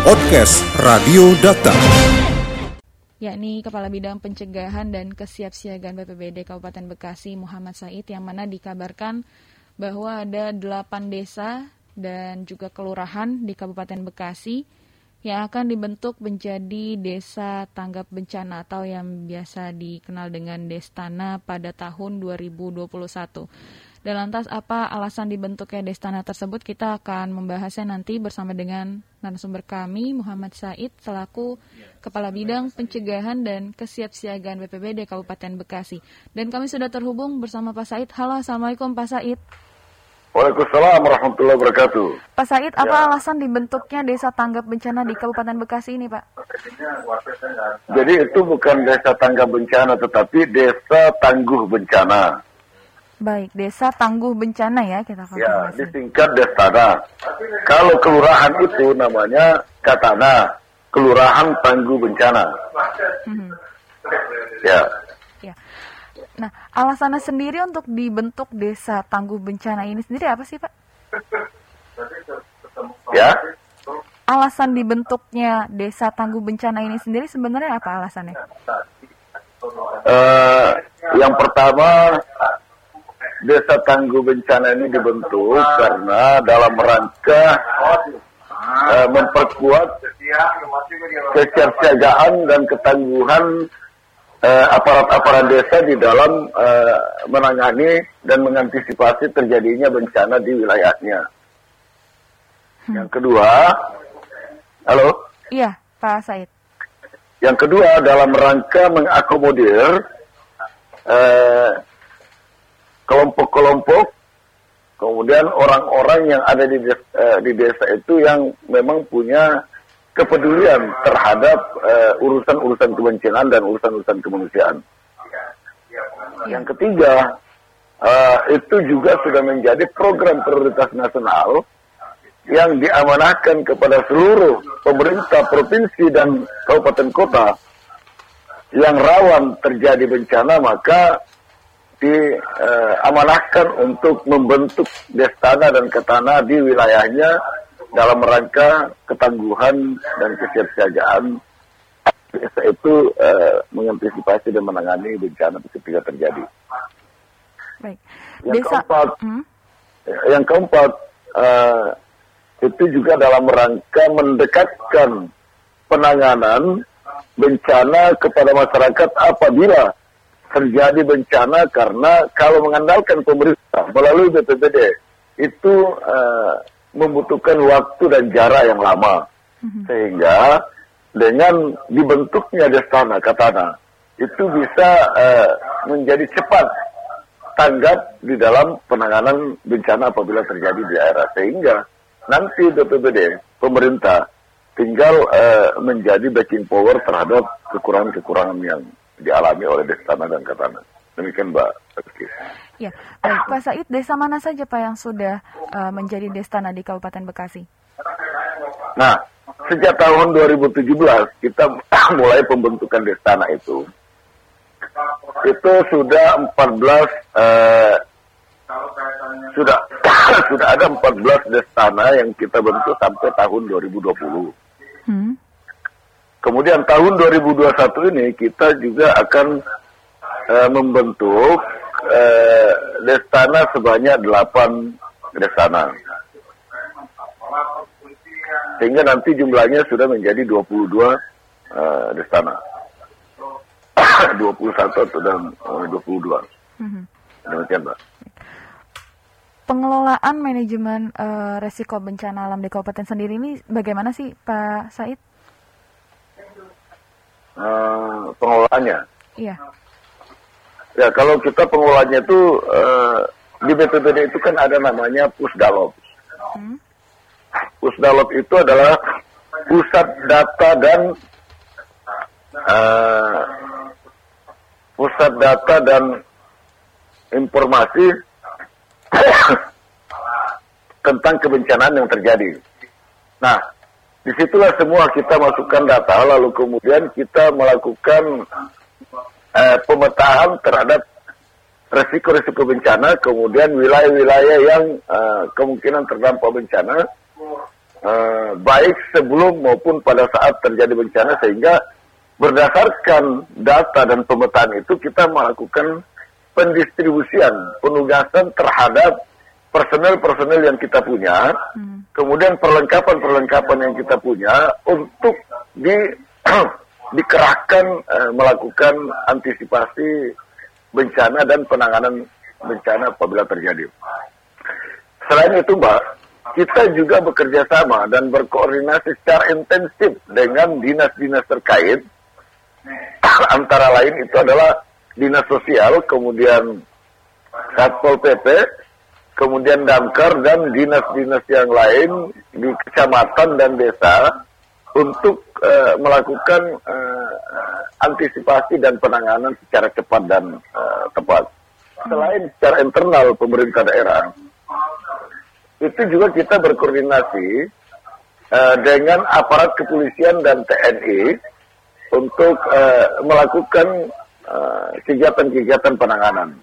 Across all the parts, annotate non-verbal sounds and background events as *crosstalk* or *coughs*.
Podcast Radio Data. yakni Kepala Bidang Pencegahan dan Kesiapsiagaan BPBD Kabupaten Bekasi Muhammad Said yang mana dikabarkan bahwa ada delapan desa dan juga kelurahan di Kabupaten Bekasi yang akan dibentuk menjadi desa tanggap bencana atau yang biasa dikenal dengan Destana pada tahun 2021. Dan lantas apa alasan dibentuknya Destana tersebut kita akan membahasnya nanti bersama dengan narasumber kami Muhammad Said selaku Kepala Bidang Pencegahan dan Kesiapsiagaan BPBD Kabupaten Bekasi. Dan kami sudah terhubung bersama Pak Said. Halo, Assalamualaikum Pak Said. Waalaikumsalam warahmatullahi wabarakatuh. Pak Said, apa Ya. alasan dibentuknya Desa Tanggap Bencana di Kabupaten Bekasi ini, Pak? Jadi itu bukan desa tangga bencana, tetapi desa tangguh bencana. Baik, Desa Tangguh Bencana ya kita Ya, konfirmasi. disingkat Destana. Kalau kelurahan itu namanya Katana, Kelurahan Tangguh Bencana. Mhm. Ya, Ya. Nah, alasannya sendiri untuk dibentuk Desa Tangguh Bencana ini sendiri apa sih, Pak? ya. Alasan dibentuknya Desa Tangguh Bencana ini sendiri sebenarnya apa alasannya? Eh, yang pertama, Desa Tangguh Bencana ini dibentuk karena dalam rangka eh, memperkuat kesiapsiagaan dan ketangguhan eh, aparat-aparat desa di dalam eh, menangani dan mengantisipasi terjadinya bencana di wilayahnya. Yang kedua, halo. Iya, Pak Said. Yang kedua dalam rangka mengakomodir eh, kelompok-kelompok, kemudian orang-orang yang ada di desa, eh, di desa itu yang memang punya kepedulian terhadap eh, urusan-urusan kebencanaan dan urusan-urusan kemanusiaan. Yang ketiga, eh, itu juga sudah menjadi program prioritas nasional yang diamanahkan kepada seluruh pemerintah provinsi dan kabupaten kota yang rawan terjadi bencana maka diamanahkan untuk membentuk destana dan ketana di wilayahnya dalam rangka ketangguhan dan kesiapsiagaan itu eh, mengantisipasi dan menangani bencana ketika terjadi. Baik. Yang Desa keempat, Hmm? yang keempat eh, itu juga dalam rangka mendekatkan penanganan bencana kepada masyarakat apabila terjadi bencana karena kalau mengandalkan pemerintah melalui BPBD itu eh, membutuhkan waktu dan jarak yang lama. Sehingga dengan dibentuknya Destana Katana itu bisa eh, menjadi cepat tanggap di dalam penanganan bencana apabila terjadi di daerah. Sehingga nanti BPBD pemerintah tinggal eh, menjadi backing power terhadap kekurangan-kekurangan yang dialami oleh Destana dan Katana. Demikian Mbak. Rizky. Ya, baik. Pak Said, desa mana saja Pak yang sudah eh, menjadi Destana di Kabupaten Bekasi? Nah, sejak tahun 2017 kita *coughs* mulai pembentukan Destana itu. Itu sudah 14 eh, sudah *coughs* sudah ada 14 Destana yang kita bentuk sampai tahun 2020. Hmm? Kemudian tahun 2021 ini kita juga akan eh, membentuk eh, Destana sebanyak 8 Destana. Sehingga nanti jumlahnya sudah menjadi 22 eh, Destana. 21 atau dan eh, 22. Mhm. Demikian, Mbak. Pengelolaan manajemen eh, resiko bencana alam di kabupaten sendiri ini bagaimana sih Pak Said? Eh, pengelolaannya. Iya. Ya, kalau kita pengelolaannya itu eh, di BPBD itu kan ada namanya Pusdalop. Hmm? Pusdalop itu adalah pusat data dan eh, pusat data dan informasi *coughs* tentang kebencanaan yang terjadi. Nah, di situlah semua kita masukkan data, lalu kemudian kita melakukan eh, pemetaan terhadap resiko-resiko bencana, kemudian wilayah-wilayah yang eh, kemungkinan terdampak bencana, eh, baik sebelum maupun pada saat terjadi bencana sehingga berdasarkan data dan pemetaan itu kita melakukan pendistribusian, penugasan terhadap personel-personel yang kita punya, hmm. kemudian perlengkapan-perlengkapan yang kita punya untuk di *clears throat* dikerahkan uh, melakukan antisipasi bencana dan penanganan bencana apabila terjadi. Selain itu, Mbak, kita juga bekerja sama dan berkoordinasi secara intensif dengan dinas-dinas terkait. *clears throat* Antara lain itu adalah dinas sosial, kemudian satpol pp, kemudian damkar dan dinas-dinas yang lain di kecamatan dan desa untuk uh, melakukan uh, antisipasi dan penanganan secara cepat dan uh, tepat. Selain secara internal pemerintah daerah, itu juga kita berkoordinasi uh, dengan aparat kepolisian dan TNI untuk uh, melakukan kegiatan-kegiatan uh, penanganan.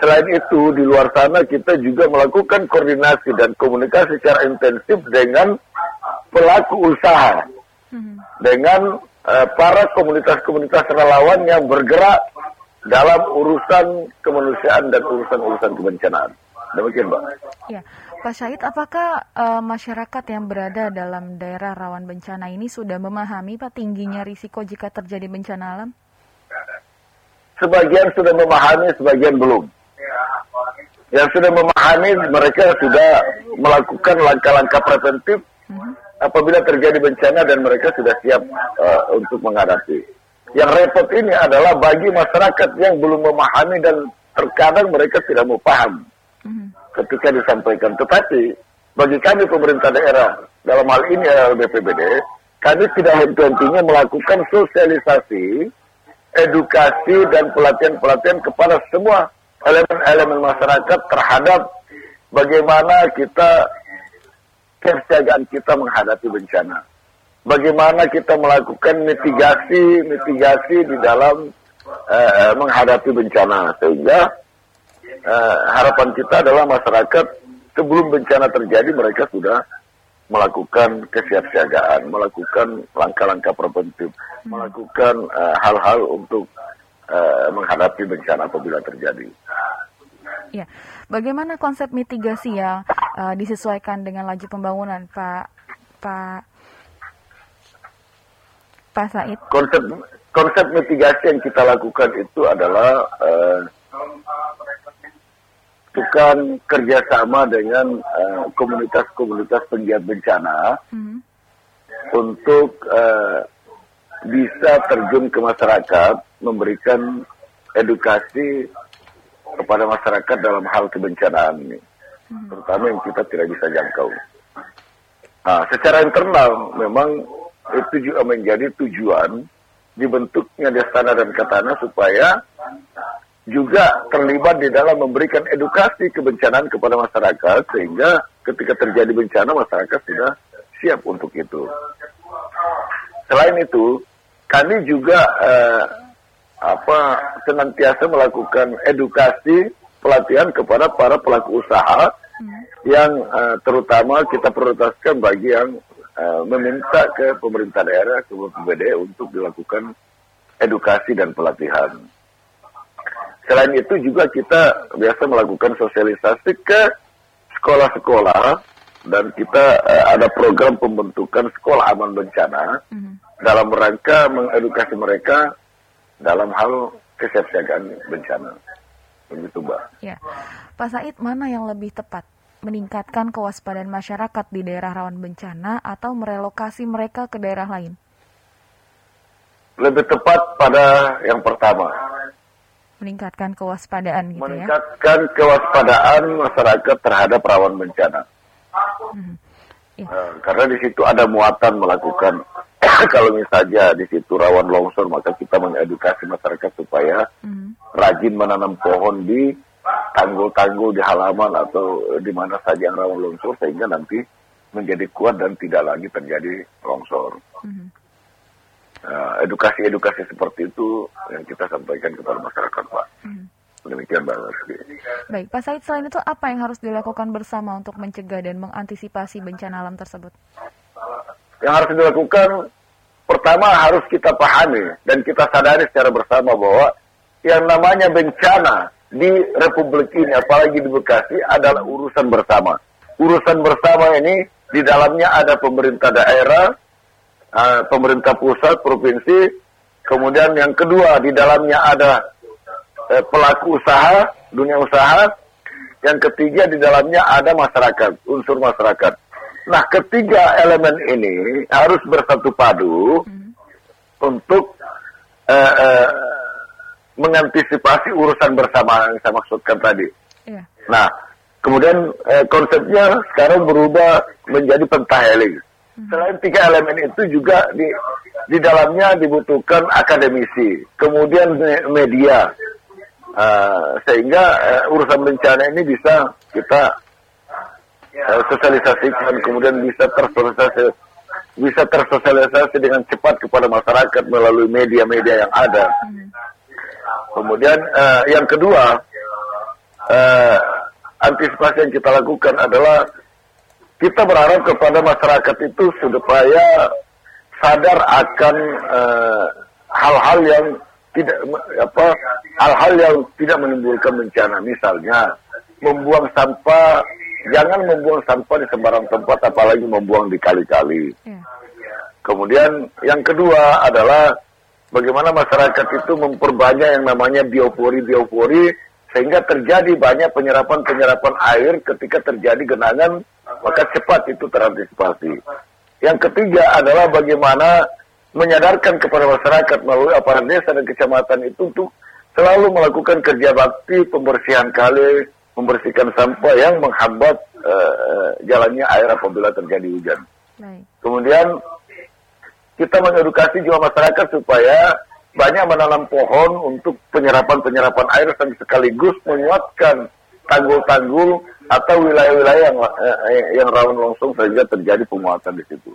Selain itu, di luar sana kita juga melakukan koordinasi dan komunikasi secara intensif dengan pelaku usaha, hmm. dengan uh, para komunitas-komunitas relawan yang bergerak dalam urusan kemanusiaan dan urusan-urusan kebencanaan. Demikian, Mbak. Ya. Pak Syahid, apakah uh, masyarakat yang berada dalam daerah rawan bencana ini sudah memahami Pak tingginya risiko jika terjadi bencana alam? Sebagian sudah memahami, sebagian belum. Yang sudah memahami, mereka sudah melakukan langkah-langkah preventif uh-huh. apabila terjadi bencana dan mereka sudah siap uh, untuk menghadapi. Yang repot ini adalah bagi masyarakat yang belum memahami dan terkadang mereka tidak mau paham. Uh-huh ketika disampaikan. Tetapi bagi kami pemerintah daerah dalam hal ini adalah BPBD, kami tidak henti-hentinya melakukan sosialisasi, edukasi dan pelatihan-pelatihan kepada semua elemen-elemen masyarakat terhadap bagaimana kita kesiagaan kita menghadapi bencana. Bagaimana kita melakukan mitigasi mitigasi di dalam uh, menghadapi bencana sehingga uh, harapan kita adalah masyarakat sebelum bencana terjadi mereka sudah melakukan kesiapsiagaan, melakukan langkah-langkah preventif, melakukan hal-hal uh, untuk uh, menghadapi bencana apabila terjadi. Ya, bagaimana konsep mitigasi yang uh, disesuaikan dengan laju pembangunan, Pak Pak Pak Said? Konsep konsep mitigasi yang kita lakukan itu adalah uh, melakukan kerjasama dengan uh, komunitas-komunitas penggiat bencana hmm. untuk uh, bisa terjun ke masyarakat, memberikan edukasi kepada masyarakat dalam hal kebencanaan ini, hmm. terutama yang kita tidak bisa jangkau. Nah, secara internal memang itu juga menjadi tujuan dibentuknya Destana dan Katana supaya juga terlibat di dalam memberikan edukasi kebencanaan kepada masyarakat sehingga ketika terjadi bencana masyarakat sudah siap untuk itu. Selain itu, kami juga eh, apa senantiasa melakukan edukasi pelatihan kepada para pelaku usaha yang eh, terutama kita prioritaskan bagi yang eh, meminta ke pemerintah daerah ke BPBD untuk dilakukan edukasi dan pelatihan. Selain itu juga kita biasa melakukan sosialisasi ke sekolah-sekolah dan kita uh, ada program pembentukan sekolah aman bencana mm-hmm. dalam rangka mengedukasi mereka dalam hal kesiapsiagaan bencana. Begitu, Mbak. Ya. Pak Said, mana yang lebih tepat? Meningkatkan kewaspadaan masyarakat di daerah rawan bencana atau merelokasi mereka ke daerah lain? Lebih tepat pada yang pertama meningkatkan kewaspadaan gitu meningkatkan ya? Meningkatkan kewaspadaan masyarakat terhadap rawan bencana. Hmm. Ya. Uh, karena di situ ada muatan melakukan *coughs* kalau misalnya di situ rawan longsor maka kita mengedukasi masyarakat supaya hmm. rajin menanam pohon di tanggul-tanggul di halaman atau di mana saja yang rawan longsor sehingga nanti menjadi kuat dan tidak lagi terjadi longsor. Hmm edukasi-edukasi uh, seperti itu yang kita sampaikan kepada masyarakat, Pak. Hmm. Demikian Mbak Baik, Pak Said, selain itu apa yang harus dilakukan bersama untuk mencegah dan mengantisipasi bencana alam tersebut? yang harus dilakukan pertama harus kita pahami dan kita sadari secara bersama bahwa yang namanya bencana di Republik ini, apalagi di Bekasi, adalah urusan bersama. Urusan bersama ini di dalamnya ada pemerintah daerah, uh, pemerintah pusat, provinsi, kemudian yang kedua di dalamnya ada uh, pelaku usaha, dunia usaha, yang ketiga di dalamnya ada masyarakat, unsur masyarakat. Nah, ketiga elemen ini harus bersatu padu hmm. untuk uh, uh, mengantisipasi urusan bersama yang saya maksudkan tadi. Yeah. Nah, kemudian uh, konsepnya sekarang berubah menjadi pentaheling. Hmm. Selain tiga elemen itu juga di di dalamnya dibutuhkan akademisi, kemudian media, uh, sehingga uh, urusan bencana ini bisa kita uh, sosialisasikan, kemudian bisa tersosialisasi bisa tersosialisasi dengan cepat kepada masyarakat melalui media-media yang ada. Kemudian uh, yang kedua, uh, antisipasi yang kita lakukan adalah kita berharap kepada masyarakat itu supaya sadar akan hal-hal uh, yang tidak apa hal-hal yang tidak menimbulkan bencana misalnya membuang sampah jangan membuang sampah di sembarang tempat apalagi membuang di kali-kali. Ya. Kemudian yang kedua adalah bagaimana masyarakat itu memperbanyak yang namanya biopori biopori sehingga terjadi banyak penyerapan-penyerapan air ketika terjadi genangan maka cepat itu terantisipasi. Yang ketiga adalah bagaimana menyadarkan kepada masyarakat melalui aparat desa dan kecamatan itu untuk selalu melakukan kerja bakti pembersihan kali, membersihkan sampah yang menghambat uh, jalannya air apabila terjadi hujan. Baik. Kemudian kita mengedukasi juga masyarakat supaya banyak menanam pohon untuk penyerapan-penyerapan air dan sekaligus menguatkan tanggul-tanggul atau wilayah-wilayah yang, eh, yang rawan langsung sehingga terjadi penguatan di situ.